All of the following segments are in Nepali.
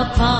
तपाईको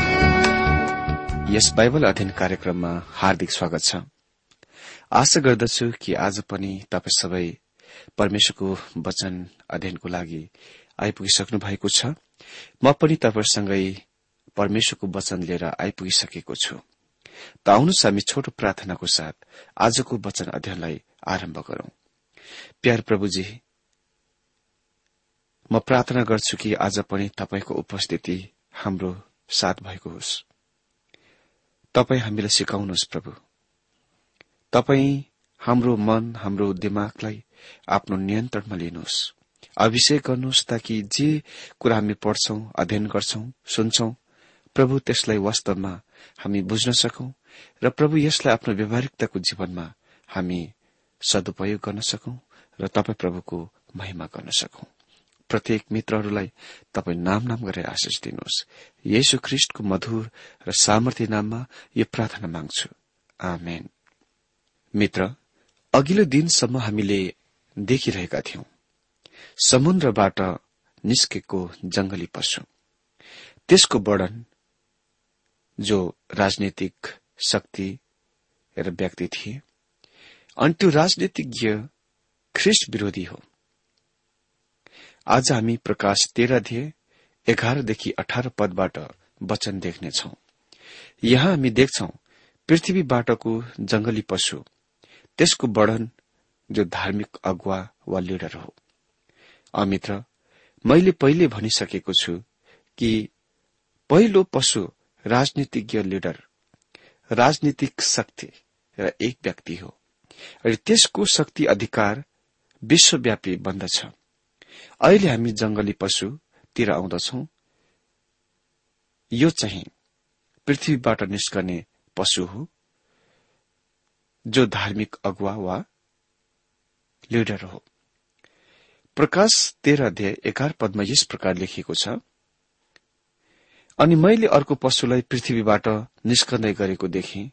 यस बाइबल अध्ययन कार्यक्रममा हार्दिक स्वागत छ। आशा गर्दछु कि आज पनि तपाईँ सबै परमेश्वरको वचन अध्ययनको लागि आइपुगिसक्नु भएको छ। म पनि तपाईँसँगै परमेश्वरको वचन लिएर आइपुगिसकेको छु। त आउनुहोस् हामी छोटो प्रार्थनाको साथ आजको वचन अध्ययनलाई आरम्भ गरौं। प्यार प्रभुजी म प्रार्थना गर्छु कि आज पनि तपाईँको उपस्थिति हाम्रो साथ भएको होस्। तपाईँ हामीलाई सिकाउनुहोस् प्रभु। तपाई हाम्रो मन हाम्रो दिमागलाई आफ्नो नियन्त्रणमा लिनुहोस्। अभिषेक गर्नुहोस् ताकि जे कुरा हामी पढ्छौं अध्ययन गर्छौं सुन्छौं प्रभु त्यसलाई वास्तवमा हामी बुझ्न सकौं र प्रभु यसलाई आफ्नो व्यावहारिकताको जीवनमा हामी सदुपयोग गर्न सकौं र तपाईँ प्रभुको महिमा गर्न सकौं। प्रत्येक मित्रहरूलाई तपाईँ नाम नाम गरेर आशिष दिनुहोस्। येशु ख्रिष्टको मधुर र सामर्थ्य नाममा यो प्रार्थना माग्छु। मित्र अघिल्लो दिनसम्म हामीले देखिरहेका थियौं। समुद्रबाट निस्केको जंगली पशु। त्यसको वर्णन जो राजनीतिक शक्ति र व्यक्ति थिए अनि त्यो राजनीतिज्ञ ख्रिस्ट विरोधी हो। आज हामी प्रकाश तेह्र ध्यय एघारदेखि अठार पदबाट वचन देख्नेछौ। यहाँ हामी देख्छौ पृथ्वीबाटको जंगली पशु त्यसको वर्णन जो धार्मिक अगुवा वा लिडर हो। अमित्र मैले पहिले भनिसकेको छु कि पहिलो पशु राजनीतिज्ञ लिडर राजनीतिक शक्ति र एक व्यक्ति हो र त्यसको शक्ति अधिकार विश्वव्यापी बन्दछ। अहिले हामी जंगली पशुतिर आउँदछौ। यो चाहिँ पृथ्वीबाट निस्कने पशु हो जो धार्मिक अगुवा वा लिडर हो। प्रकाश तेह्र अध्याय एघार पदमा यस प्रकार लेखिएको छ अनि मैले अर्को पशुलाई पृथ्वीबाट निस्कँदै गरेको देखे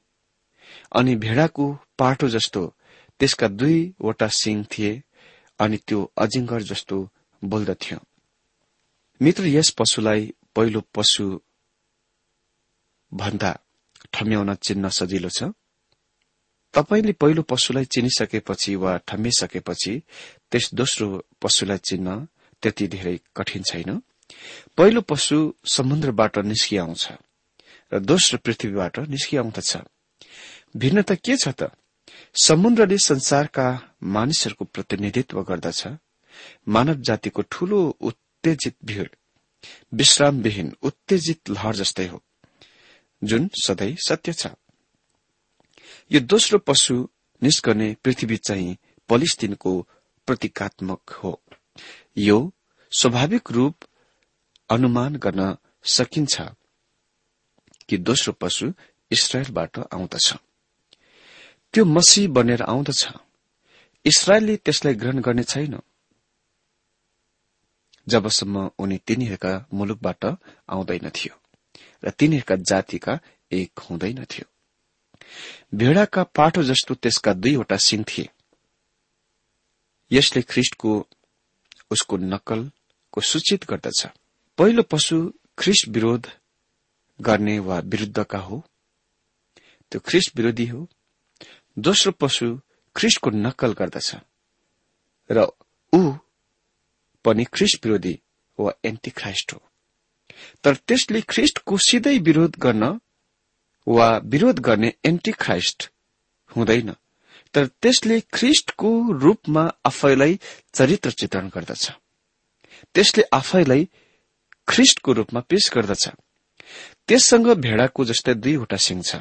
अनि भेडाको पाटो जस्तो त्यसका दुईवटा सिंह थिए अनि त्यो अजिङ्गर जस्तो बोल्दथ्यो। मित्र यस पशुलाई पहिलो पशु भन्दा ठम्याउन चिन्न सजिलो छ। तपाईँले पहिलो पशुलाई चिनिसकेपछि वा ठम्मिसकेपछि त्यस दोस्रो पशुलाई चिन्न त्यति धेरै कठिन छैन। पहिलो पशु समुद्रबाट निस्किआउँछ र दोस्रो पृथ्वीबाट निस्किआउँदछ। भिन्नता के छ त? समुद्रले संसारका मानिसहरूको प्रतिनिधित्व गर्दछ। मानव जातिको ठूलो उत्तेजित भीड़ विश्रामविहीन उत्तेजित लहर जस्तै हो जुन सधैँ सत्य छ। यो दोस्रो पशु निस्कने पृथ्वी चाहिँ पलिस्तिनको प्रतीकात्मक हो। यो स्वाभाविक रूप अनुमान गर्न सकिन्छ कि दोस्रो पशु इसरायलबाट आउँदछ। त्यो मसी बनेर आउँदछ। इसरायलले त्यसलाई ग्रहण गर्ने छैन। जबसम्म उनी तिनीहरूका मुलुकबाट आउँदैनथ्यो र तिनीहरूका जातिका एक हुँदैनथ्यो। भेड़ाका पाठो जस्तो त्यसका दुईवटा सिङ थिए। यसले ख्रिष्टको उसको नक्कलको सूचित गर्दछ। पहिलो पशु ख्रिस्ट विरोध गर्ने वा विरूद्धका हो। त्यो ख्रिस्ट विरोधी हो। दोस्रो पशु ख्रिस्टको नक्कल गर्दछ। र ऊ पनि ख्रिस्ट विरोधी वा एन्टी ख्राइस्ट हो। तर त्यसले ख्रिस्टको सिधै विरोध गर्न वा विरोध गर्ने एन्टी ख्राइस्ट हुँदैन। तर त्यसले ख्रिस्टको रूपमा आफैलाई चरित्र चित्रण गर्दछ। त्यसले आफैलाई ख्रिस्टको रूपमा पेश गर्दछ। त्यससँग भेडाको जस्तै दुईवटा सिंह छ।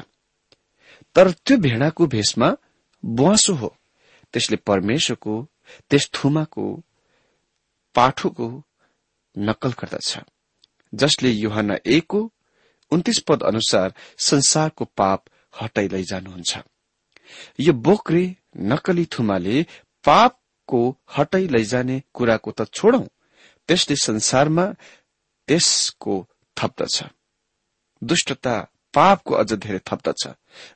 तर त्यो भेडाको भेषमा बुवासो हो। त्यसले परमेश्वरको त्यस थुमाको पाठोको नक्कल गर्दछ। जसले युहान एको उन्तिस पद अनुसार संसारको पाप हटाइ लैजानुहुन्छ यो बोक्रे नकली थुमाले पापको हटाइ लैजाने कुराको त छोडौं त्यसले संसारमा त्यसको थप्दछ। दुष्टता पापको अझ धेरै थप्दछ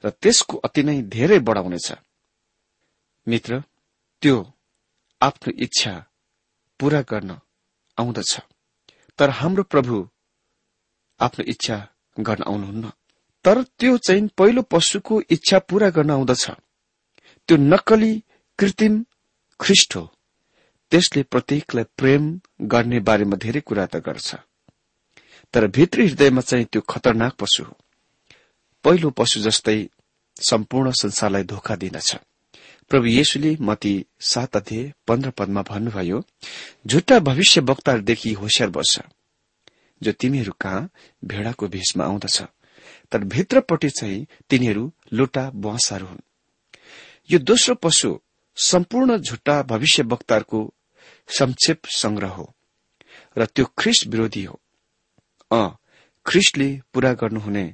र त्यसको अति नै धेरै बढाउनेछ। मित्र त्यो आफ्नो इच्छा पूरा गर्न आउँदछ। तर हाम्रो प्रभु आफ्नो इच्छा गर्न आउनुहुन्न। तर त्यो चाहिँ पहिलो पशुको इच्छा पूरा गर्न आउँदछ। त्यो नक्कली कृत्रिम ख्रिस्ट हो। त्यसले प्रत्येकलाई प्रेम गर्ने बारेमा धेरै कुरा त गर्छ। तर भित्री हृदयमा चाहिँ त्यो खतरनाक पशु हो। पहिलो पशु जस्तै सम्पूर्ण संसारलाई धोका दिनछ प्रभु येशुले मती सात अध्यय पन्ध्र पदमा भन्नुभयो झुट्टा भविष्य वक्ताहरूदेखि होसियार बस्छ जो तिमीहरू कहाँ भेडाको भेषमा आउँदछ। तर भित्रपट्टि चाहिँ तिनीहरू लुटा बुवासाहरू हुन्। यो दोस्रो पशु सम्पूर्ण झुट्टा भविष्य वक्ताहरूको संक्षेप संग्रह हो र त्यो ख्रिस्ट विरोधी हो। अ ख्रिस्टले पूरा गर्नुहुने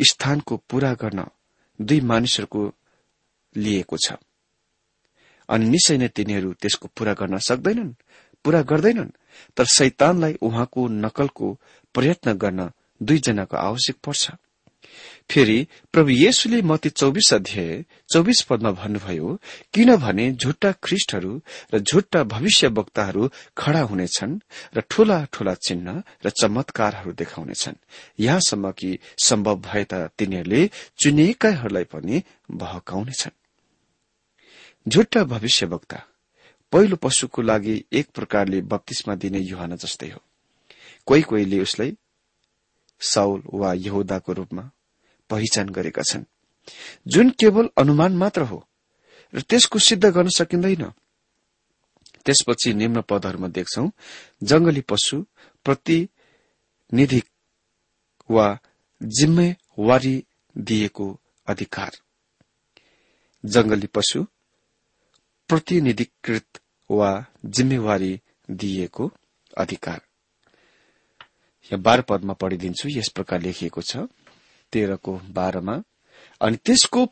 स्थानको पूरा गर्न दुई मानिसहरूको लिएको छ। अनि निश्चय नै तिनीहरू त्यसको पूरा गर्न सक्दैनन् पूरा गर्दैनन्। तर शैतानलाई उहाँको नकलको प्रयत्न गर्न दुईजनाको आवश्यक पर्छ। फेरि प्रभु येशुले मती चौबिस अध्याय चौबिस पदमा भन्नुभयो किनभने झुट्टा ख्रिस्टहरू र झुट्टा भविष्य वक्ताहरू खड़ा हुनेछन् र ठूला ठूला चिन्ह र चमत्कारहरू देखाउनेछन्। यहाँसम्म कि सम्भव भए त तिनीहरूले चुनिएकाहरूलाई पनि बहकाउनेछन्। झुट्टा भविष्यवक्ता पहिलो पशुको लागि एक प्रकारले बत्तीसमा दिने युहान जस्तै हो। कोही कोहीले उसलाई साउल वा यहुदाको रूपमा पहिचान गरेका छन्। जुन केवल अनुमान मात्र हो र त्यसको सिद्ध गर्न सकिँदैन। त्यसपछि निम्न पदहरूमा देख्छौ जंगली पशु प्रतिनिधि वा जिम्मेवारी दिएको अधिकार। जंगली पशु प्रतिनिधिकृत वा जिम्मेवारी दिइएको अधिकार। यहाँ बाह्र पदमा पढिदिन्छु यस प्रकार लेखिएको छ। तेह्रको बाह्रमा अनि त्यसको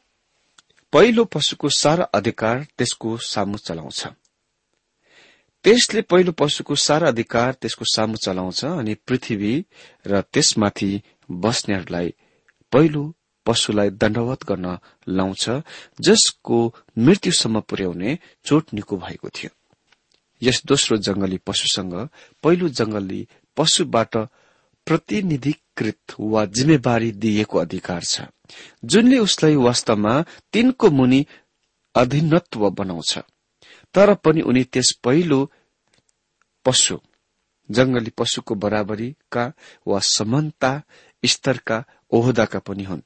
पहिलो पशुको सारा अधिकार त्यसको सामु चलाउँछ। त्यसले पहिलो पशुको सारा अधिकार त्यसको सामु चलाउँछ अनि पृथ्वी र त्यसमाथि बस्नेहरूलाई पहिलो पशुलाई दण्डवत गर्न लाउँछ जसको मृत्युसम्म पुर्याउने चोट निको भएको थियो। यस दोस्रो जंगली पशुसँग पहिलो जंगली पशुबाट प्रतिनिधिकृत वा जिम्मेवारी दिइएको अधिकार छ जुनले उसलाई वास्तवमा तिनको मुनि अधीनत्व बनाउँछ। तर पनि उनी त्यस पहिलो पशु जंगली पशुको बराबरीका वा समानता स्तरका ओहदाका पनि हुन्।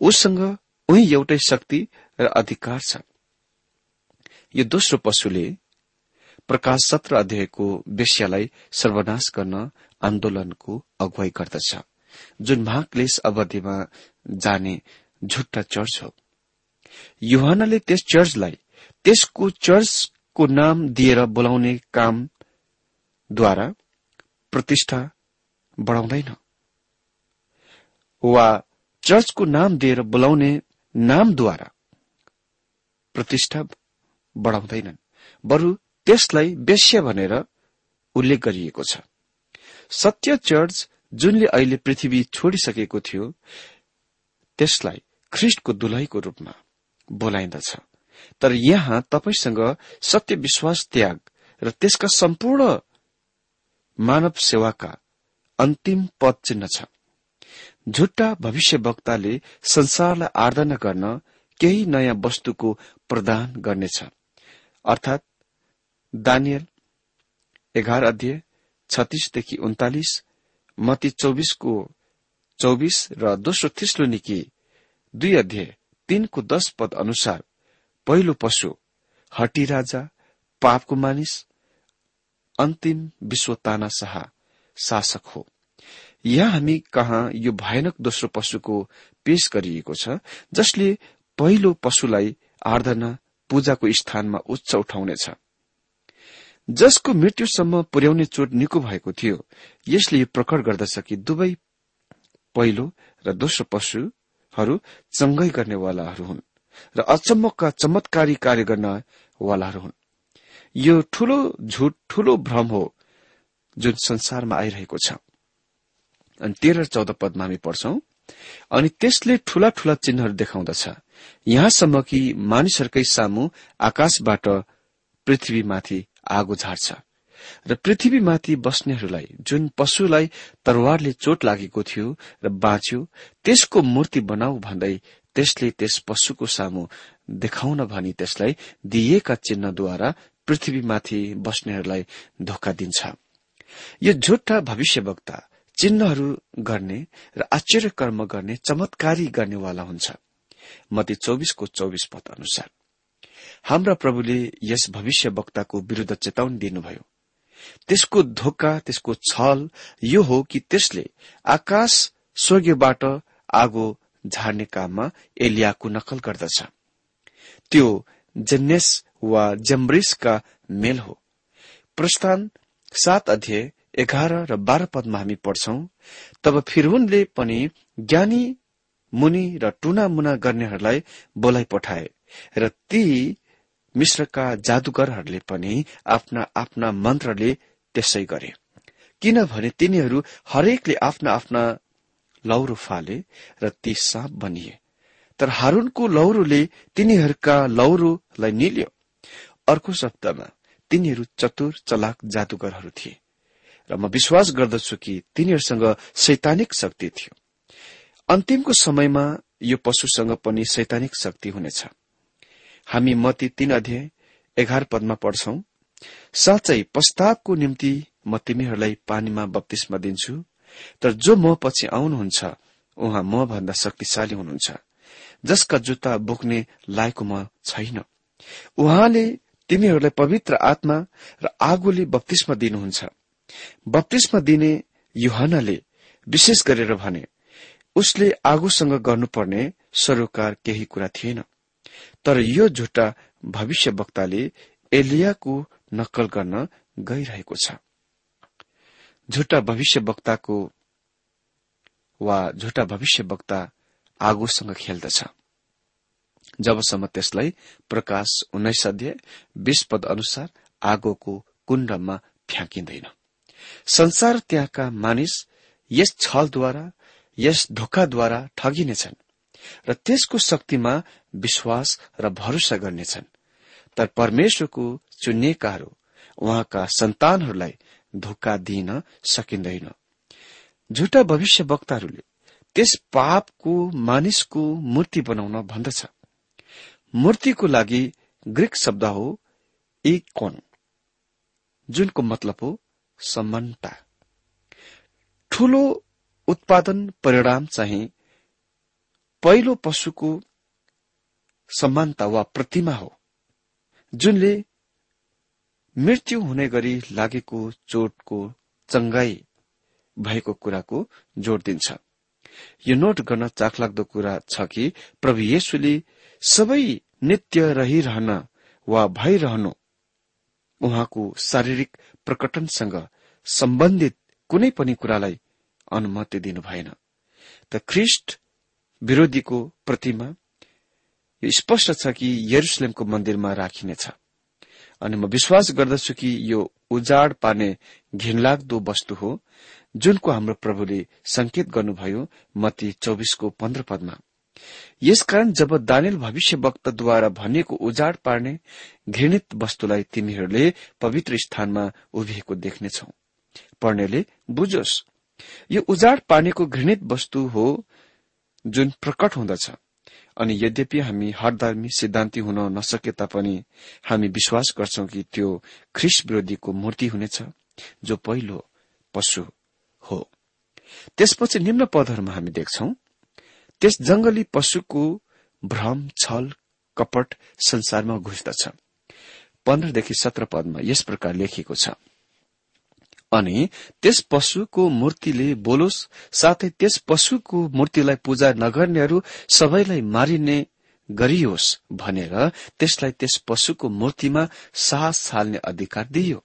उसँग उही एउटै शक्ति र अधिकार छ। यो दोस्रो पशुले प्रकाश सत्र अध्यायको वेश्यालाई सर्वनाश गर्न आन्दोलनको अगुवाई गर्दछ जुन महाक्लेश अवधिमा जाने झुट्टा चर्च हो। युहानले त्यस चर्चलाई त्यसको चर्चको नाम दिएर बोलाउने कामद्वारा प्रतिष्ठा बढाउँदैन। वा चर्चको नाम दिएर बोलाउने नामद्वारा प्रतिष्ठा बढाउँदैनन्। बरु त्यसलाई वेश्य भनेर उल्लेख गरिएको छ। सत्य चर्च जुनले अहिले पृथ्वी छोडिसकेको थियो त्यसलाई ख्रिष्टको दुलैको रूपमा बोलाइन्दछ तर यहाँ तपाईँसँग सत्य विश्वास त्याग र त्यसका सम्पूर्ण मानव सेवाका अन्तिम पद चिन्ह छ। झुट्टा भविष्यवक्ताले संसारलाई आराधना गर्न केही नयाँ वस्तुको प्रदान गर्नेछ। अर्थात दानियल एघार अध्यय छत्तीसदेखि उन्तालिस मती चौबिसको चौबिस र दोस्रो थिस्लो निकी दुई अध्यय तीनको दश पद अनुसार पहिलो पशु हटी राजा पापको मानिस अन्तिम विश्व तानाशाह शासक हो। यहाँ हामी कहाँ यो भयानक दोस्रो पशुको पेश गरिएको छ जसले पहिलो पशुलाई आराधना पूजाको स्थानमा उच्च उठाउनेछ। जसको मृत्युसम्म पुर्याउने चोट निको भएको थियो यसले यो प्रकट गर्दछ कि दुवै पहिलो र दोस्रो पशुहरू चङ्गै गर्नेवालाहरू हुन् र अचम्मका चमत्कारी कार्य गर्नवालाहरू हुन्। यो ठूलो झुट ठूलो भ्रम हो जुन संसारमा आइरहेको छ। अनि तेह्र चौध पदमा हामी पढ्छौं। अनि त्यसले ठूला ठूला चिन्हहरू देखाउँदछ। यहाँसम्म कि मानिसहरूकै सामु आकाशबाट पृथ्वीमाथि आगो झार्छ। र पृथ्वीमाथि बस्नेहरूलाई जुन पशुलाई तरवारले चोट लागेको थियो र बाँच्यो त्यसको मूर्ति बनाऊ भन्दै त्यसले त्यस पशुको सामु देखाउन भनी त्यसलाई दिइएका चिन्हद्वारा पृथ्वीमाथि बस्नेहरूलाई धोका दिन्छ। यो झुट्टा भविष्यवक्ता चिन्हहरू गर्ने र आश्चर्य कर्म गर्ने चमत्कारी गर्नेवाला हुन्छ। मती चौबिसको चौबिस पद अनुसार। हाम्रा प्रभुले यस भविष्यवक्ताको विरूद्ध चेतावनी दिनुभयो। त्यसको धोका त्यसको छल यो हो कि त्यसले आकाश स्वर्गीयबाट आगो झार्ने काममा एलियाको नकल गर्दछ। त्यो जेन्नेस वा जम्ब्रिसका मेल हो। प्रस्थान सात अध्यय एघार र बाह्र पदमा हामी पढ्छौं तब फिरहुनले पनि ज्ञानी मुनि र टुना मुना गर्नेहरूलाई बोलाइ पठाए र ती मिश्रका जादूगरहरूले पनि आफ्ना आफ्ना मन्त्रले त्यसै गरे। किनभने तिनीहरू हरेकले आफ्ना आफ्ना लौरो फाले र ती साँप बनिए। तर हारूनको लौरोले तिनीहरूका लौरोलाई निल्यो। अर्को शब्दमा तिनीहरू चतुर चलाक जादूगरहरू थिए। र म विश्वास गर्दछु कि तिनीहरूसँग सैतानिक शक्ति थियो। अन्तिमको समयमा यो पशुसँग पनि सैतानिक शक्ति हुनेछ। हामी मती तीन अध्याय एघार पदमा पढ्छौं साँच्चै प्रस्तावको निम्ति म तिमीहरूलाई पानीमा बत्तीसमा दिन्छु तर जो म पछि आउनुहुन्छ उहाँ म भन्दा शक्तिशाली हुनुहुन्छ। जसका जुत्ता बोक्ने लायकको म छैन। उहाँले तिमीहरूलाई पवित्र आत्मा र आगोले बत्तीसमा दिनुहुन्छ। बत्तीसमा दिने युहानले विशेष गरेर भने उसले आगोसँग गर्नुपर्ने सरोकार केही कुरा थिएन। तर यो झुट्टा भविष्यवक्ताले एलियाको नक्कल गर्न गइरहेको छ। झुट्टा भविष्यवक्ताको वा झुट्टा भविष्यवक्ता आगोसँग खेल्दछ। जबसम्म त्यसलाई प्रकाश उन्नाइस अध्याय बीस पद अनुसार आगोको कुण्डमा फ्याँकिँदैन। संसार त्यहाँका मानिस यस छलद्वारा यस धोकाद्वारा ठगिनेछन् र त्यसको शक्तिमा विश्वास र भरोसा गर्नेछन्। तर परमेश्वरको चुनिएकाहरू उहाँका सन्तानहरूलाई धोका दिन सकिँदैन। झुटा भविष्य वक्ताहरूले त्यस पापको मानिसको मूर्ति बनाउन भन्दछ। मूर्तिको लागि ग्रीक शब्द हो इकोन जुनको मतलब हो समानता ठूलो उत्पादन परिणाम चाहिँ पहिलो पशुको समानता वा प्रतिमा हो जुनले मृत्यु हुने गरी लागेको चोटको चंगाई भएको कुराको जोड दिन्छ। यो नोट गर्न चाखलाग्दो कुरा छ कि प्रभु येशुले सबै नित्य रहिरहन वा भइरहनु उहाँको शारीरिक प्रकटनसँग सम्बन्धित कुनै पनि कुरालाई अनुमति दिनु भएन। त ख्रिष्ट विरोधीको प्रतिमा यो स्पष्ट छ कि यरुसलेमको मन्दिरमा राखिनेछ। अनि म विश्वास गर्दछु कि यो उजाड पार्ने घिनलाग्दो वस्तु हो जुनको हाम्रो प्रभुले संकेत गर्नुभयो मती चौबिसको पन्ध्र पदमा। यसकारण जब दानिल भविष्य वक्तद्वारा भनिएको उजाड पार्ने घृणित वस्तुलाई तिमीहरूले पवित्र स्थानमा उभिएको देख्नेछौ। पढ्नेले बुझोस् यो उजाड पार्नेको घृणित वस्तु हो जुन प्रकट हुँदछ अनि यद्यपि हामी हरधर्मी सिद्धान्ति हुन नसके तापनि हामी विश्वास गर्छौं कि त्यो ख्रिस विरोधीको मूर्ति हुनेछ जो पहिलो पशु हो। त्यसपछि निम्न पदहरूमा हामी देख्छौं त्यस जंगली पशुको भ्रम छल कपट संसारमा घुस्दछ। पन्ध्रदेखि सत्र पदमा यस प्रकार लेखिएको छ। अनि त्यस पशुको मूर्तिले बोलोस् साथै त्यस पशुको मूर्तिलाई पूजा नगर्नेहरू सबैलाई मारिने गरियोस् भनेर त्यसलाई त्यस पशुको मूर्तिमा साहस हाल्ने अधिकार दिइयो।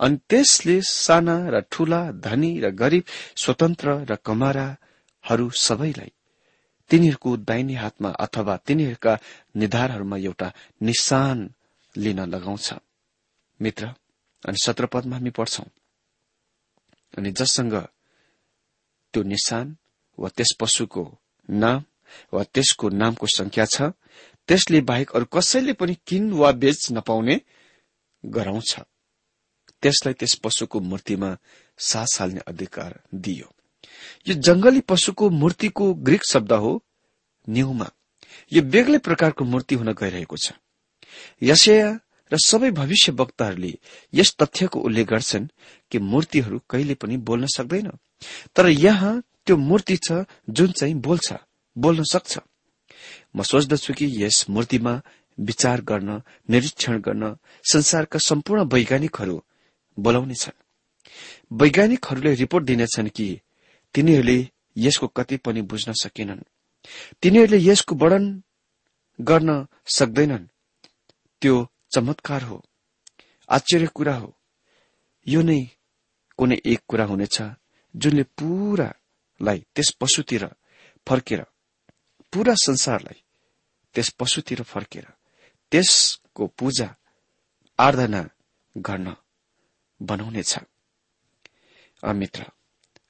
अनि त्यसले साना र ठूला धनी र गरीब स्वतन्त्र र कमारा हरू सबैलाई तिनीहरूको दाहिने हातमा अथवा तिनीहरूका निधारहरूमा एउटा निशान लिन लगाउँछ। मित्र अनि सत्र पदमा हामी पढ्छौं। अनि जससँग त्यो निशान वा त्यस पशुको नाम वा त्यसको नामको संख्या छ त्यसले बाहेक अरू कसैले पनि किन वा बेच नपाउने गराउँछ। त्यसलाई त्यस पशुको मूर्तिमा सास हाल्ने अधिकार दियो। यो जंगली पशुको मूर्तिको ग्रीक शब्द हो न्युमा यो बेग्लै प्रकारको मूर्ति हुन गइरहेको छ। यसया र सबै भविष्य वक्ताहरूले यस तथ्यको उल्लेख गर्छन् कि मूर्तिहरू कहिले पनि बोल्न सक्दैन। तर यहाँ त्यो मूर्ति छ जुन चाहिँ बोल्छ बोल्न सक्छ। म सोच्दछु कि यस मूर्तिमा विचार गर्न निरीक्षण गर्न संसारका सम्पूर्ण वैज्ञानिकहरू बोलाउनेछन् वैज्ञानिकहरूले रिपोर्ट दिनेछन् कि तिनीहरूले यसको कति पनि बुझ्न सकेनन्। तिनीहरूले यसको वर्णन गर्न सक्दैनन्। त्यो चमत्कार हो। आश्चर्य कुरा हो। यो नै कुनै एक कुरा हुनेछ जुनले पूरालाई त्यस पशुतिर फर्केर पूरा संसारलाई त्यस पशुतिर फर्केर त्यसको पूजा आराधना गर्न बनाउनेछ। मित्र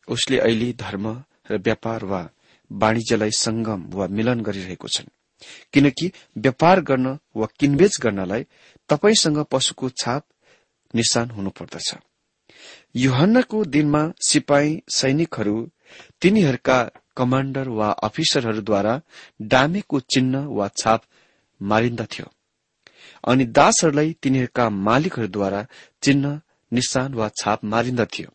उसले अहिले धर्म र व्यापार वा वाणिज्यलाई संगम वा मिलन गरिरहेको छन्। किनकि व्यापार गर्न वा किनबेच गर्नलाई तपाईँसँग पशुको छाप निशान हुनुपर्दछ युहन्नाको दिनमा सिपाही सैनिकहरू तिनीहरूका कमाण्डर वा अफिसरहरूद्वारा डामेको चिन्ह वा छाप मारिन्दथ्यो अनि दासहरूलाई तिनीहरूका मालिकहरूद्वारा चिन्ह निशान वा छाप मारिन्दथ्यो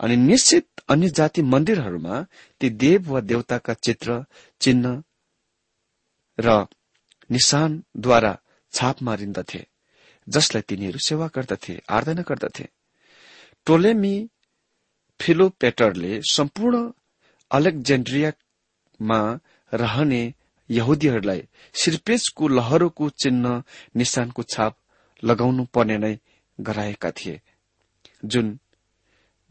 अनि निश्चित अन्य जाति मन्दिरहरूमा ती देव वा देवताका चित्र चिन्ह र निशानद्वारा छाप मारिन्दथे जसलाई तिनीहरू सेवा गर्दथे आराधना गर्दथे। टोलेमी फिलोपेटरले सम्पूर्ण अलेक्जेन्ड्रियामा रहने यहुदीहरूलाई सिर्पेजको लहरोको चिन्ह निशानको छाप लगाउनु पर्ने नै गराएका थिए जुन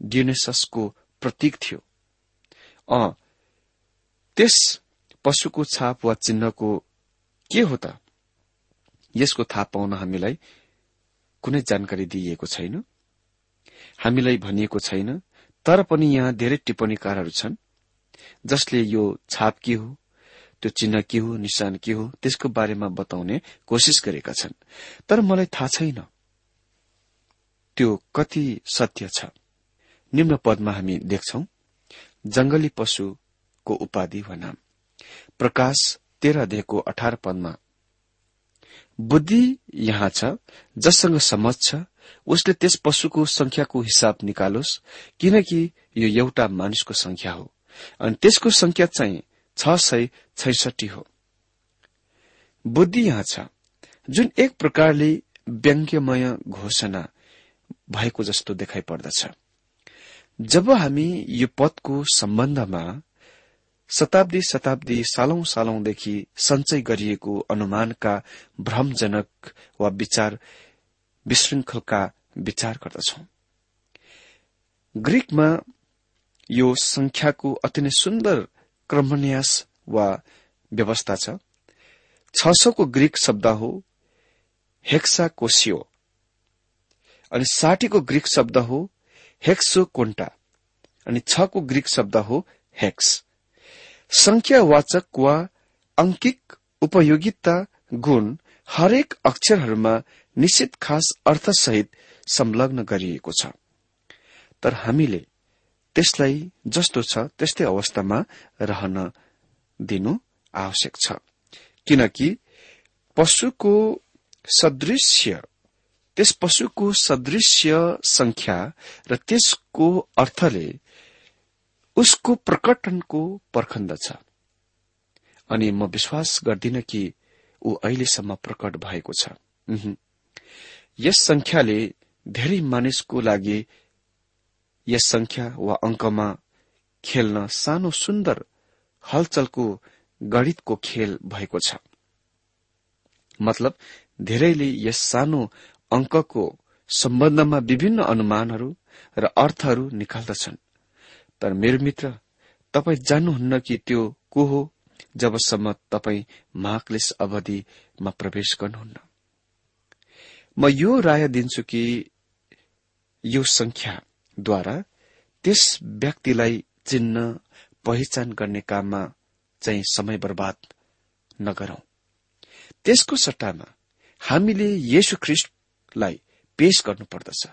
डियोनेससको प्रतीक थियो। त्यस पशुको छाप वा चिन्हको के हो त? यसको थाहा पाउन हामीलाई कुनै जानकारी दिइएको छैन। हामीलाई भनिएको छैन तर पनि यहाँ धेरै टिप्पणीकारहरू छन् जसले यो छाप के हो त्यो चिन्ह के हो निशान के हो त्यसको बारेमा बताउने कोसिस गरेका छन्। तर मलाई थाहा छैन। त्यो कति सत्य छ? निम्न पदमा हामी देख्छौ जंगली पशुको उपाधि वा नाम। प्रकाश तेह्र अध्यायको अठार पदमा बुद्धि यहाँ छ जससँग समझ छ उसले त्यस पशुको संख्याको हिसाब निकालोस् किनकि यो एउटा मानिसको संख्या हो अनि त्यसको संख्या चाहिँ छ सय छैसठी हो। बुद्धि यहाँ छ जुन एक प्रकारले व्यङ्ग्यमय घोषणा भएको जस्तो देखाइ पर्दछ जब हामी यो पदको सम्बन्धमा शताब्दी शताब्दी सालौं सालौंदेखि सञ्चय गरिएको अनुमानका भ्रमजनक वा विचार विश्रृंखलका विचार गर्दछौ। ग्रीकमा यो संख्याको अति नै सुन्दर क्रमन्यास वा व्यवस्था छ। छ सौको ग्रीक शब्द हो हेक्साकोसियो अनि साठीको ग्रीक शब्द हो हेक्सो कोन्टा अनि छको ग्रीक शब्द हो हेक्स। संख्यावाचक वा अंकिक उपयोगिता गुण हरेक अक्षरहरूमा निश्चित खास अर्थसहित संलग्न गरिएको छ। तर हामीले त्यसलाई जस्तो छ त्यस्तै अवस्थामा रहन दिनु आवश्यक छ। किनकि पशुको सदृश्य त्यस पशुको सदृश्य संख्या र त्यसको अर्थले उसको प्रकटनको पर्खण्द छ। अनि म विश्वास गर्दिन कि ऊ अहिलेसम्म प्रकट भएको छ। यस संख्याले धेरै मानिसको लागि यस संख्या वा अंकमा खेल्न सानो सुन्दर हलचलको गणितको खेल भएको छ। मतलब धेरैले यस सानो अंकको सम्बन्धमा विभिन्न अनुमानहरू र अर्थहरू निकाल्दछन्। तर मेरो मित्र तपाईँ जान्नुहुन्न कि त्यो को हो जबसम्म तपाईँ महाक्लेश अवधिमा प्रवेश गर्नुहुन्न। म यो राय दिन्छु कि यो संख्याद्वारा त्यस व्यक्तिलाई चिन्न पहिचान गर्ने काममा चाहिँ समय बर्बाद नगरौं। त्यसको सट्टामा हामीले येशु ख्रिस्टलाई पेश गर्नुपर्दछ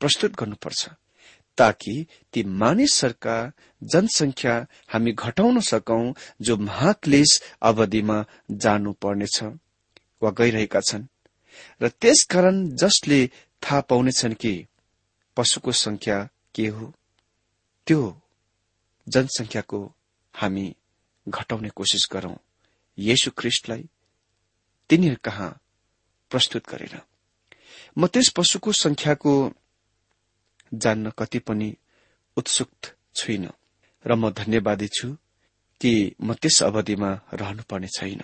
प्रस्तुत गर्नुपर्छ ताकि ती मानिसहरूका जनसंख्या हामी घटाउन सकौं जो महाक्लेश अवधिमा जानुपर्नेछ वा गइरहेका छन्। र त्यसकारण जसले थाहा पाउनेछन् कि पशुको संख्या के हो त्यो जनसंख्याको हामी घटाउने कोसिस गरौं। येशु ख्रिस्टलाई तिनीहरू कहाँ प्रस्तुत गरेर म त्यस पशुको संख्याको जान्न कति पनि उत्सुक छुइन र म धन्यवादी छु कि म त्यस अवधिमा रहनुपर्ने छैन।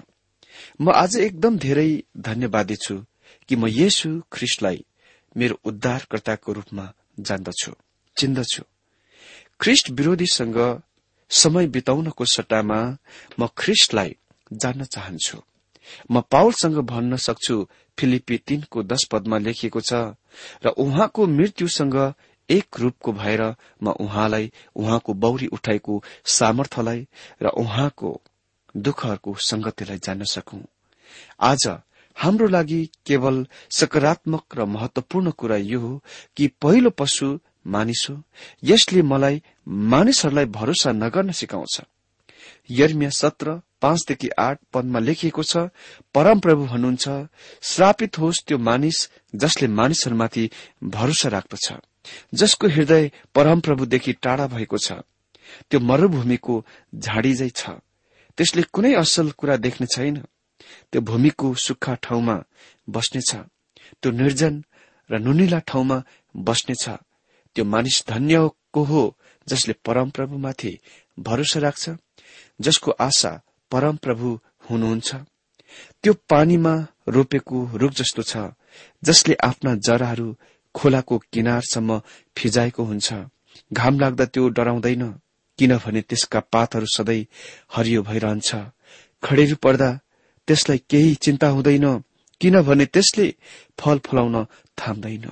म आज एकदम धेरै धन्यवादी छु कि म येशु ख्रिस्टलाई मेरो उद्धारकर्ताको रूपमा जान्दछु चिन्दछु। ख्रिस्ट विरोधीसँग समय बिताउनको सट्टामा म ख्रिस्टलाई जान्न चाहन्छु। म पावलसँग भन्न सक्छु फिलिपी तीनको दश पदमा लेखिएको छ र उहाँको मृत्युसँग एक रूपको भएर म उहाँलाई उहाँको बौरी उठाएको सामर्थ्यलाई र उहाँको दुःखहरूको संगतिलाई जान्न सकौं। आज हाम्रो लागि केवल सकारात्मक र महत्वपूर्ण कुरा यो हो कि पहिलो पशु मानिस हो। यसले मलाई मानिसहरूलाई भरोसा नगर्न सिकाउँछ। यर्मिया सत्र पाँचदेखि आठ पदमा लेखिएको छ परमप्रभु भन्नुहुन्छ श्रापित होस् त्यो मानिस जसले मानिसहरूमाथि भरोसा राख्दछ जसको हृदय परमप्रभुदेखि टाढा भएको छ। त्यो मरूभूमिको झाडीझै छ। त्यसले कुनै असल कुरा देख्ने छैन। त्यो भूमिको सुक्खा ठाउँमा बस्नेछ। त्यो निर्जन र नुनिला ठाउँमा बस्नेछ। त्यो मानिस धन्यको हो जसले परमप्रभुमाथि भरोसा राख्छ जसको आशा परमप्रभु हुनुहुन्छ। त्यो पानीमा रोपेको रूख जस्तो छ जसले आफ्ना जराहरू खोलाको किनारसम्म फिजाएको हुन्छ। घाम लाग्दा त्यो डराउँदैन किनभने त्यसका पातहरू सधैँ हरियो भइरहन्छ। खडेरी पर्दा त्यसलाई केही चिन्ता हुँदैन किनभने त्यसले फल फलाउन थाम्दैन।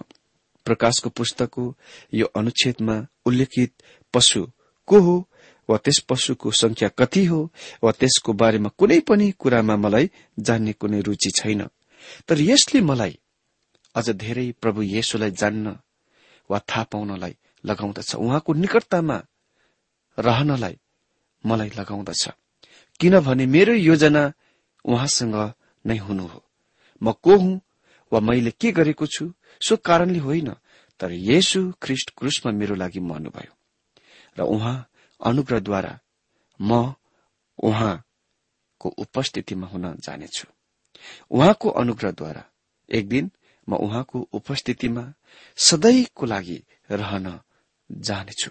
प्रकाशको पुस्तकको यो अनुच्छेदमा उल्लेखित पशु को हो? वा त्यस पशुको संख्या कति हो वा त्यसको बारेमा कुनै पनि कुरामा मलाई जान्ने कुनै रुचि छैन। तर यसले मलाई अझ धेरै प्रभु येशुलाई जान्न वा थाहा पाउनलाई लगाउँदछ। उहाँको निकटतामा रहनलाई मलाई लगाउँदछ। किनभने मेरो योजना उहाँसँग नै हुनु हो। म को हुँ वा मैले के गरेको छु सो कारणले होइन तर येशु ख्रिष्ट क्रुसमा मेरो लागि मर्नुभयो। र उहाँ अनुग्रहद्वारा म उहाँको उपस्थितिमा हुन जानेछु। उहाँको अनुग्रहद्वारा एक दिन म उहाँको उपस्थितिमा सधैँको लागि रहन जानेछु।